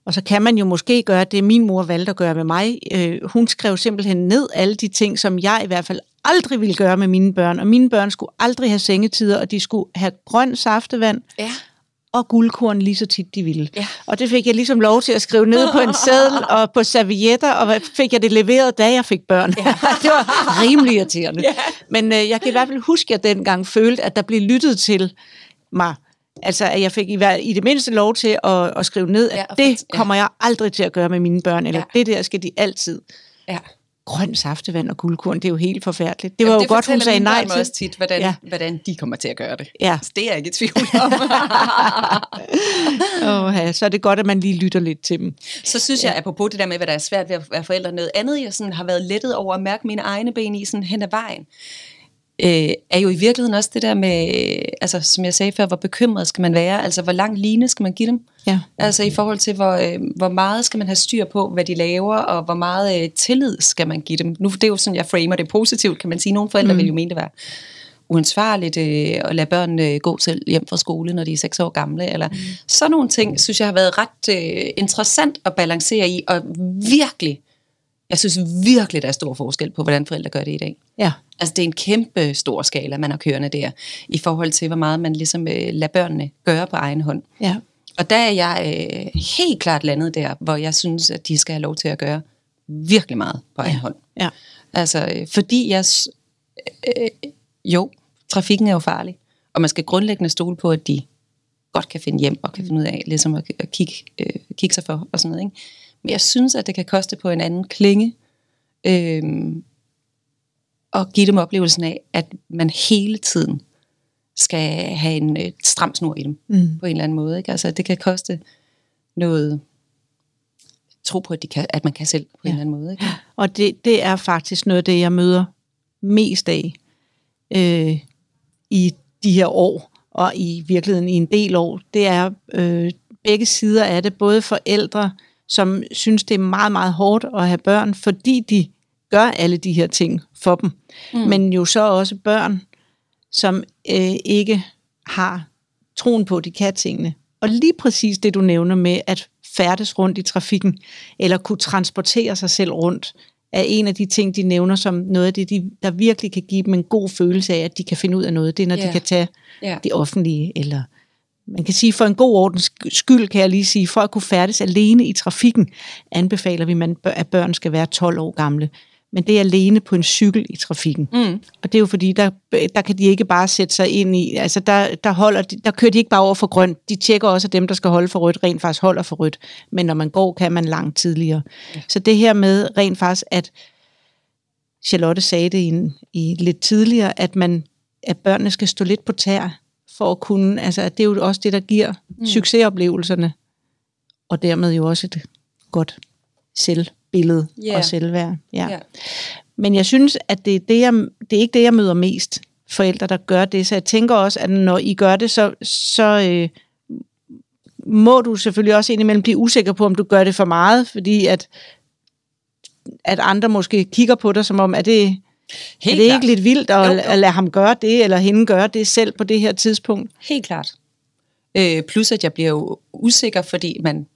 Og så kan man jo måske gøre det, min mor valgte at gøre med mig. Øh, hun skrev simpelthen ned alle de ting, som jeg i hvert fald aldrig ville gøre med mine børn. Og mine børn skulle aldrig have sengetider, og de skulle have grøn saftevand Ja. Og guldkorn lige så tit de ville. Ja. Og det fik jeg ligesom lov til at skrive ned på en seddel og på servietter, og fik jeg det leveret, da jeg fik børn. Ja. det var rimelig irriterende. Ja. Men øh, jeg kan i hvert fald huske, at jeg dengang følte, at der blev lyttet til mig. Altså, at jeg fik i, i det mindste lov til at, at skrive ned, at Ja, det ja. kommer jeg aldrig til at gøre med mine børn, eller Ja. det der skal de altid. Ja. Grøn saftevand og guldkorn, det er jo helt forfærdeligt. Det var Jamen, jo godt, hun sagde nej til. også tit, hvordan, ja. Ja. hvordan de kommer til at gøre det. Ja. Så det er jeg ikke i tvivl om. Åh, ja, så er det godt, at man lige lytter lidt til dem. Så synes jeg, apropos det der med, hvad der er svært ved at være forældre, noget andet, jeg sådan har været lettet over at mærke mine egne ben i sådan hen ad vejen, øh, er jo i virkeligheden også det der med, altså som jeg sagde før, hvor bekymret skal man være, altså hvor lang line skal man give dem? Ja. Altså i forhold til, hvor, øh, hvor meget skal man have styr på, hvad de laver, og hvor meget øh, tillid skal man give dem. Nu det er jo sådan, jeg framer det positivt, kan man sige. Nogle forældre mm. vil jo mene, det var uansvarligt øh, at lade børnene øh, gå selv hjem fra skole, når de er seks år gamle. Eller mm. sådan nogle ting, synes jeg har været ret øh, interessant at balancere i, og virkelig, jeg synes virkelig, der er stor forskel på, hvordan forældre gør det i dag. Ja. Altså det er en kæmpe stor skala, man har kørende der, i forhold til, hvor meget man ligesom øh, lader børnene gøre på egen hånd. Ja. Og der er jeg øh, helt klart landet der, hvor jeg synes, at de skal have lov til at gøre virkelig meget på egen hånd. Ja. Altså, øh, fordi jeg... Øh, jo, trafikken er jo farlig, og man skal grundlæggende stole på, at de godt kan finde hjem og kan finde ud af ligesom at, at kigge, øh, kigge sig for og sådan noget. Ikke? Men jeg synes, at det kan koste på en anden klinge øh, og give dem oplevelsen af, at man hele tiden skal have en øh, stram snor i dem Mm. på en eller anden måde. Ikke? Altså, det kan koste noget tro på, at, de kan, at man kan selv på ja. en eller anden måde. Ikke? Og det, det er faktisk noget af det, jeg møder mest af øh, i de her år, og i virkeligheden i en del år. Det er øh, begge sider af det, både forældre, som synes, det er meget, meget hårdt at have børn, fordi de gør alle de her ting for dem. Mm. Men jo så også børn, som øh, ikke har troen på, at de kan tingene. Og lige præcis det, du nævner med at færdes rundt i trafikken, eller kunne transportere sig selv rundt, er en af de ting, de nævner som noget af det, de, der virkelig kan give dem en god følelse af, at de kan finde ud af noget. Det er, når Ja. de kan tage Ja. det offentlige, eller man kan sige, for en god ordens skyld, kan jeg lige sige, for at kunne færdes alene i trafikken, anbefaler vi, man- at børn skal være 12 år gamle. Men det er alene på en cykel i trafikken. Mm. Og det er jo fordi, der, der kan de ikke bare sætte sig ind i, altså der, der, holder de, der kører de ikke bare over for grønt, de tjekker også, at dem, der skal holde for rødt, rent faktisk holder for rødt. Men når man går, kan man langt tidligere. Ja. Så det her med rent faktisk, at Charlotte sagde det i, en, i lidt tidligere, at man at børnene skal stå lidt på tær, for at kunne, altså at det er jo også det, der giver mm. succesoplevelserne, og dermed jo også et godt selvbillede Ja. og selvværd. Ja. Ja. Men jeg synes, at det er, det, jeg, det er ikke det, jeg møder mest forældre, der gør det. Så jeg tænker også, at når I gør det, så, så øh, må du selvfølgelig også indimellem blive usikker på, om du gør det for meget, fordi at, at andre måske kigger på dig, som om, er det, Helt er det klart. ikke lidt vildt at, Jo, jo. at lade ham gøre det, eller hende gøre det selv på det her tidspunkt? Helt klart. Øh, plus at jeg bliver jo usikker, fordi man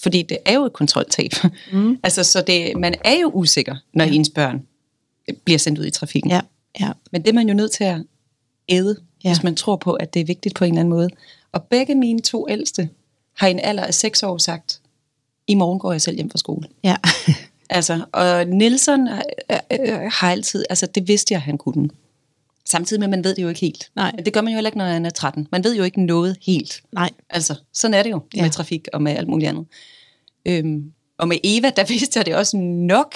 fordi det er jo et kontroltab. Mm. altså, så det, man er jo usikker, når ja. ens børn bliver sendt ud i trafikken. Ja, ja. Men det er man jo nødt til at æde, Ja. hvis man tror på, at det er vigtigt på en eller anden måde. Og begge mine to ældste har i en alder af seks år sagt, i morgen går jeg selv hjem fra skole. ja. Altså, og Nielsen øh, øh, har altid, altså det vidste jeg, han kunne. Samtidig med, at man ved det jo ikke helt. Nej. Det gør man jo heller ikke, når man er 13. Man ved jo ikke noget helt. Nej. Altså, sådan er det jo ja. med trafik og med alt muligt andet. Øhm, og med Eva, der vidste jeg det også nok.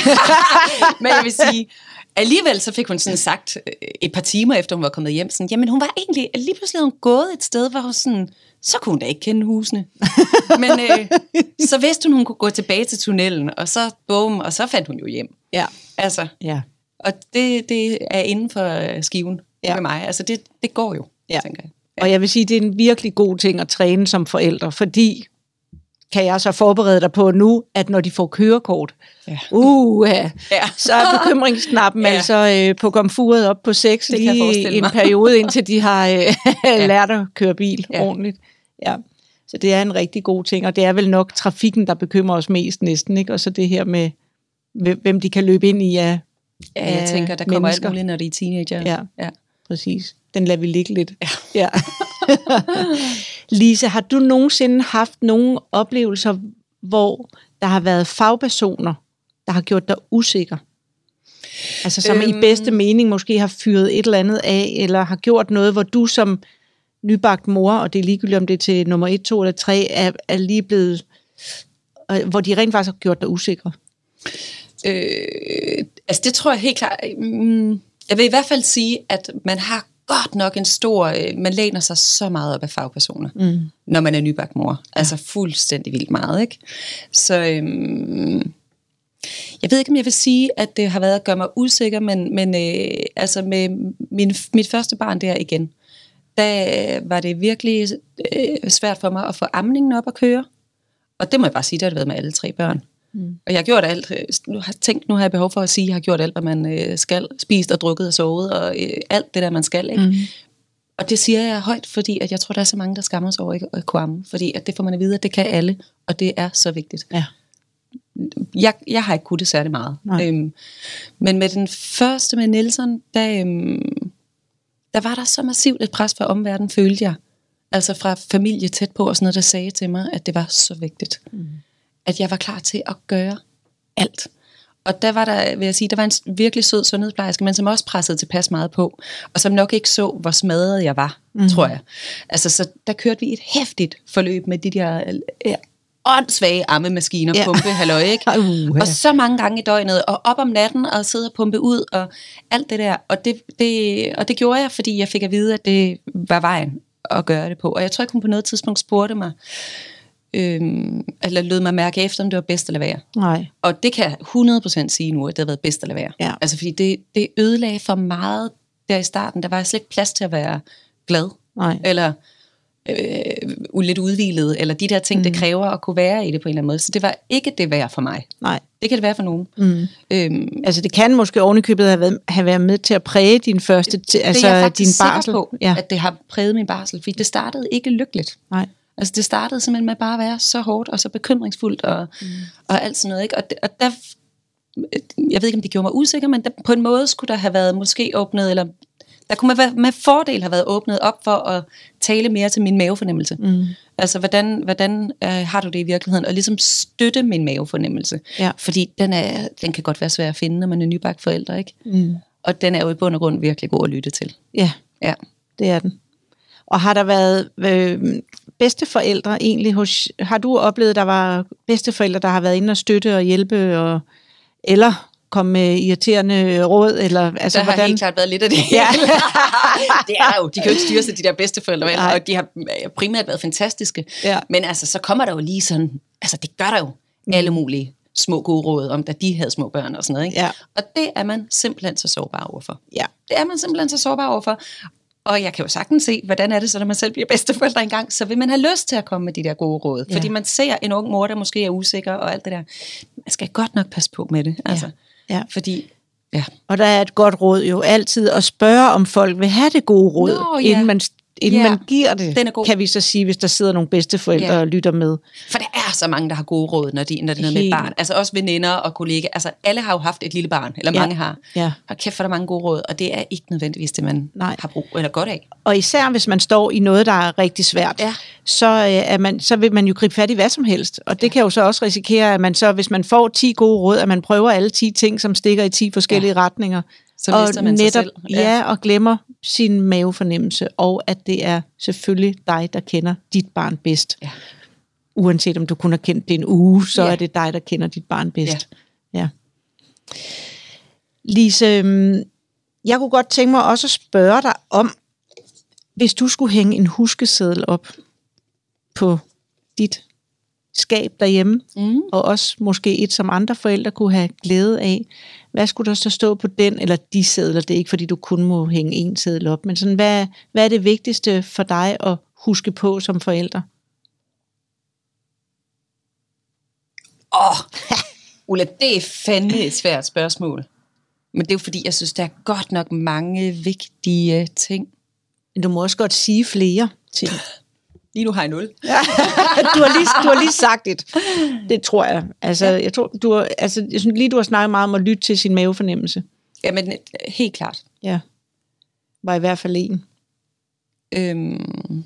Men jeg vil sige, alligevel så fik hun sådan sagt øh, et par timer efter hun var kommet hjem, sådan, jamen hun var egentlig, lige pludselig hun gået et sted, hvor hun sådan, så kunne hun da ikke kende husene. Men øh, så vidste hun, hun kunne gå tilbage til tunnelen, og så bum, og så fandt hun jo hjem. Ja. Altså, Ja. og det, det er inden for øh, skiven Ja. ja. med mig. Altså, det, det går jo, Ja. ja. tænker jeg. Og jeg vil sige, det er en virkelig god ting at træne som forældre, fordi kan jeg så forberede dig på nu, at når de får kørekort, Ja. uh, ja, så er bekymringsknappen ja. Altså øh, på komfuret op på 6 Det kan jeg lige forestille en mig. periode, indtil de har øh, lært at køre bil ja. Ordentligt. Ja. Så det er en rigtig god ting, og det er vel nok trafikken, der bekymrer os mest næsten, ikke? og så det her med, hvem- de kan løbe ind i af, Ja, jeg tænker, der kommer mennesker. alt muligt, når de er teenager. Ja. ja. Præcis. Den lader vi ligge lidt. Ja. ja. Lise, har du nogensinde haft nogle oplevelser, hvor der har været fagpersoner, der har gjort dig usikker? Altså som øhm, i bedste mening måske har fyret et eller andet af, eller har gjort noget, hvor du som nybagt mor, og det er ligegyldigt om det er til nummer 1, 2 eller 3, er, er lige blevet, øh, hvor de rent faktisk har gjort dig usikker? Øh, altså det tror jeg helt klart. Mm, jeg vil i hvert fald sige, at man har godt nok en stor, øh, man læner sig så meget op af fagpersoner, mm. når man er nybagt mor. Altså fuldstændig vildt meget, ikke? Så øhm, jeg ved ikke, om jeg vil sige, at det har været at gøre mig usikker, men, men øh, altså med min, mit første barn der igen, der var det virkelig øh, svært for mig at få amningen op at køre. Og det må jeg bare sige, det har det været med alle tre børn. Mm. Og jeg har gjort alt. Øh, nu har tænkt, nu har jeg behov for at sige, at jeg har gjort alt, hvad man øh, skal. Spist og drukket og sovet, og øh, alt det der, man skal. Ikke? Mm. Og det siger jeg højt, fordi at jeg tror, der er så mange, der skammer sig over ikke at kunne amme. Fordi at det får man at vide, at det kan alle, og det er så vigtigt. Ja. Jeg, jeg har ikke kunnet det særlig meget. Øhm, men med den første med Nelson, der, øhm, der var der så massivt et pres fra omverdenen, følte jeg. Altså fra familie tæt på og sådan noget, der sagde til mig, at det var så vigtigt. Mm at jeg var klar til at gøre alt. Og der var der, vil jeg sige, der var en virkelig sød sundhedsplejerske, men som også pressede tilpas meget på, og som nok ikke så, hvor smadret jeg var, mm. tror jeg. Altså, så der kørte vi et hæftigt forløb med de der ja, åndssvage ammemaskiner, ja. pumpe, halløj, ikke? Uh, Og så mange gange i døgnet, og op om natten, og sidde og pumpe ud, og alt det der. Og det, det, og det gjorde jeg, fordi jeg fik at vide, at det var vejen at gøre det på. Og jeg tror ikke, hun på noget tidspunkt spurgte mig, øhm, eller lød mig mærke efter, om det var bedst at lade være. Nej. Og det kan jeg 100% sige nu, at det har været bedst at lade være. Ja. Altså fordi det, det ødelagde for meget der i starten. Der var slet ikke plads til at være glad. Nej. Eller øh, lidt udvilet, eller de der ting, mm. det kræver at kunne være i det på en eller anden måde. Så det var ikke det værd for mig. Nej. Det kan det være for nogen. Mm. Øhm, altså det kan måske ovenikøbet have været, have været med til at præge din første, det, altså det er jeg din barsel. på, ja. at det har præget min barsel, fordi det startede ikke lykkeligt. Nej. Altså det startede simpelthen med bare at være så hårdt og så bekymringsfuldt og, mm. og alt sådan noget. Ikke? Og, og der, jeg ved ikke, om det gjorde mig usikker, men der, på en måde skulle der have været måske åbnet, eller der kunne man med fordel have været åbnet op for at tale mere til min mavefornemmelse. Mm. Altså, hvordan, hvordan øh, har du det i virkeligheden? Og ligesom støtte min mavefornemmelse. Ja. Fordi den, er, den kan godt være svær at finde, når man er nybagt forældre, ikke? Mm. Og den er jo i bund og grund virkelig god at lytte til. Ja, ja. det er den. Og har der været øh, bedsteforældre egentlig hos... Har du oplevet, der var bedsteforældre, der har været inde og støtte og hjælpe, og, eller komme med irriterende råd? Eller, altså, der har hvordan? helt klart været lidt af det. Ja. det er jo, de kan jo ikke styre sig, de der bedsteforældre, vel? og de har primært været fantastiske. Ja. Men altså, så kommer der jo lige sådan... Altså, det gør der jo mm. alle mulige små gode råd om, da de havde små børn og sådan noget. Ikke? Ja. Og det er man simpelthen så sårbar overfor. Ja. Det er man simpelthen så sårbar overfor. Og jeg kan jo sagtens se, hvordan er det så, når man selv bliver bedsteforældre engang, så vil man have lyst til at komme med de der gode råd. Ja. Fordi man ser en ung mor, der måske er usikker og alt det der. Man skal godt nok passe på med det. Altså. Ja. ja. Fordi Ja. Og der er et godt råd jo altid at spørge, om folk vil have det gode råd, Nå, ja. inden man inden ja, man giver det, den er god. kan vi så sige, hvis der sidder nogle bedsteforældre ja. og lytter med. For der er så mange, der har gode råd, når, de, når det er noget med et barn. Altså også veninder og kollegaer. Altså alle har jo haft et lille barn, eller ja. mange har. Ja. Og kæft for der mange gode råd, og det er ikke nødvendigvis det, man Nej. har brug eller godt af. Og især hvis man står i noget, der er rigtig svært, ja. så, øh, er man, så vil man jo gribe fat i hvad som helst. Og det ja. kan jo så også risikere, at man så, hvis man får 10 gode råd, at man prøver alle 10 ting, som stikker i 10 forskellige ja. retninger. Så og man netop, sig selv. Ja. ja, og glemmer sin mavefornemmelse, og at det er selvfølgelig dig, der kender dit barn bedst. Ja. Uanset om du kun har kendt det en uge, så ja. er det dig, der kender dit barn bedst. Ja. ja. Lise, øhm, jeg kunne godt tænke mig også at spørge dig om, hvis du skulle hænge en huskeseddel op på dit skab derhjemme, mm. og også måske et, som andre forældre kunne have glæde af. Hvad skulle der så stå på den, eller de sædler? Det er ikke, fordi du kun må hænge en sædel op, men sådan, hvad, hvad er det vigtigste for dig at huske på som forældre? Åh, oh, Ulla, det er fandme et svært spørgsmål. Men det er jo fordi, jeg synes, der er godt nok mange vigtige ting. Men du må også godt sige flere ting. Lige nu har jeg 0. Ja. du, har lige, du har lige sagt det. Det tror jeg. Altså, jeg, tror, du har, altså, jeg synes lige, du har snakket meget om at lytte til sin mavefornemmelse. Jamen, helt klart. Ja. Var i hvert fald en. Øhm,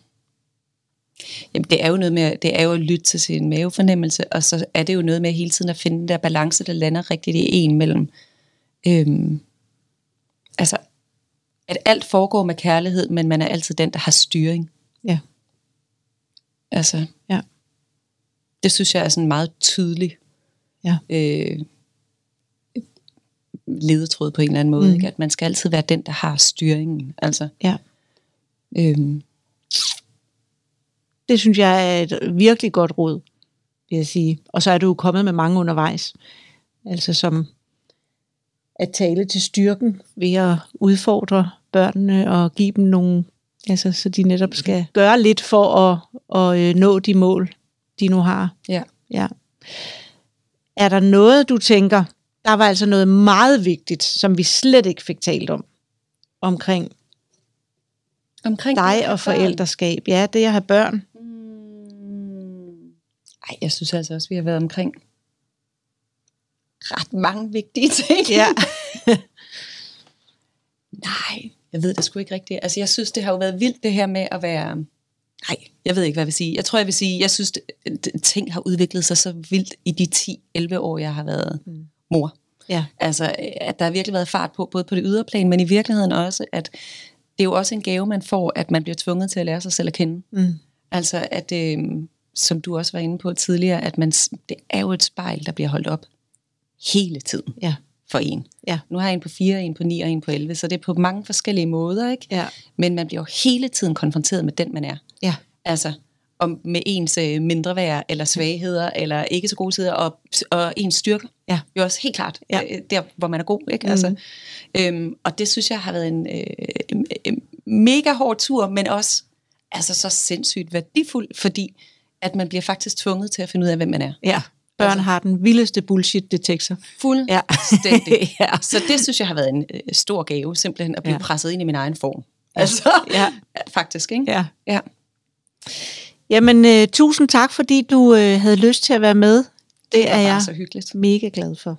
Jamen, det er jo noget med, det er jo at lytte til sin mavefornemmelse, og så er det jo noget med hele tiden at finde den der balance, der lander rigtigt i en mellem, øhm, altså, at alt foregår med kærlighed, men man er altid den, der har styring. Ja. Altså, Ja. det synes jeg er sådan meget tydelig Ja. øh, ledetråd på en eller anden måde, mm. ikke? at man skal altid være den, der har styringen. Altså, Ja. øhm, Det synes jeg er et virkelig godt råd, vil jeg sige. Og så er du kommet med mange undervejs. Altså som at tale til styrken ved at udfordre børnene og give dem nogle, altså så de netop skal gøre lidt for at, at øh, nå de mål, de nu har. ja. Ja. Er der noget, du tænker, der var altså noget meget vigtigt, som vi slet ikke fik talt om, omkring Omkring dig og forældreskab? Ja, det at have børn. Mm. Ej, jeg synes altså også, vi har været omkring ret mange vigtige ting. Ja. Nej, jeg ved det sgu ikke rigtigt. Altså, jeg synes, det har jo været vildt, det her med at være... Nej, jeg ved ikke, hvad jeg vil sige. Jeg tror, jeg vil sige, jeg synes, ting har udviklet sig så vildt i de 10-11 år, jeg har været Mm. mor. Ja. Altså, at der har virkelig været fart på, både på det ydre plan, men i virkeligheden også, at det er jo også en gave, man får, at man bliver tvunget til at lære sig selv at kende. Mm. Altså, at, øh, som du også var inde på tidligere, at man, det er jo et spejl, der bliver holdt op hele tiden Ja. For en. Ja. Nu har jeg en på 4, en på 9 og en på 11, så det er på mange forskellige måder, ikke? Ja. Men man bliver jo hele tiden konfronteret med den, man er. Ja. Altså, om med ens øh, mindre værd, eller svagheder, eller ikke så gode sider, og, og ens styrker. Ja. Jo også helt klart, Ja. øh, der hvor man er god. Ikke? Mhm. Altså, øhm, og det synes jeg har været en øh, mega hård tur, men også altså, så sindssygt værdifuld, fordi at man bliver faktisk tvunget til at finde ud af, hvem man er. Ja. Børn Altså- har den vildeste bullshit-detektor. Fuldstændig. Ja. ja. Så det synes jeg har været en øh, stor gave, simpelthen at blive Ja. presset ind i min egen form. Altså, Ja. faktisk, ikke? Ja. ja. Jamen, øh, tusind tak, fordi du øh, havde lyst til at være med. Det er var bare jeg så hyggeligt. mega glad for.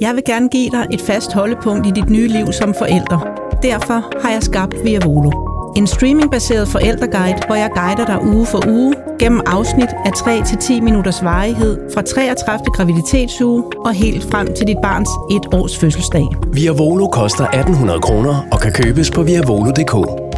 Jeg vil gerne give dig et fast holdepunkt i dit nye liv som forælder. Derfor har jeg skabt Via Volo. En streamingbaseret forældreguide, hvor jeg guider dig uge for uge gennem afsnit af 3-10 minutters varighed fra 33. graviditetsuge og helt frem til dit barns et års fødselsdag. Via Volo koster 1800 kroner og kan købes på viavolo.dk.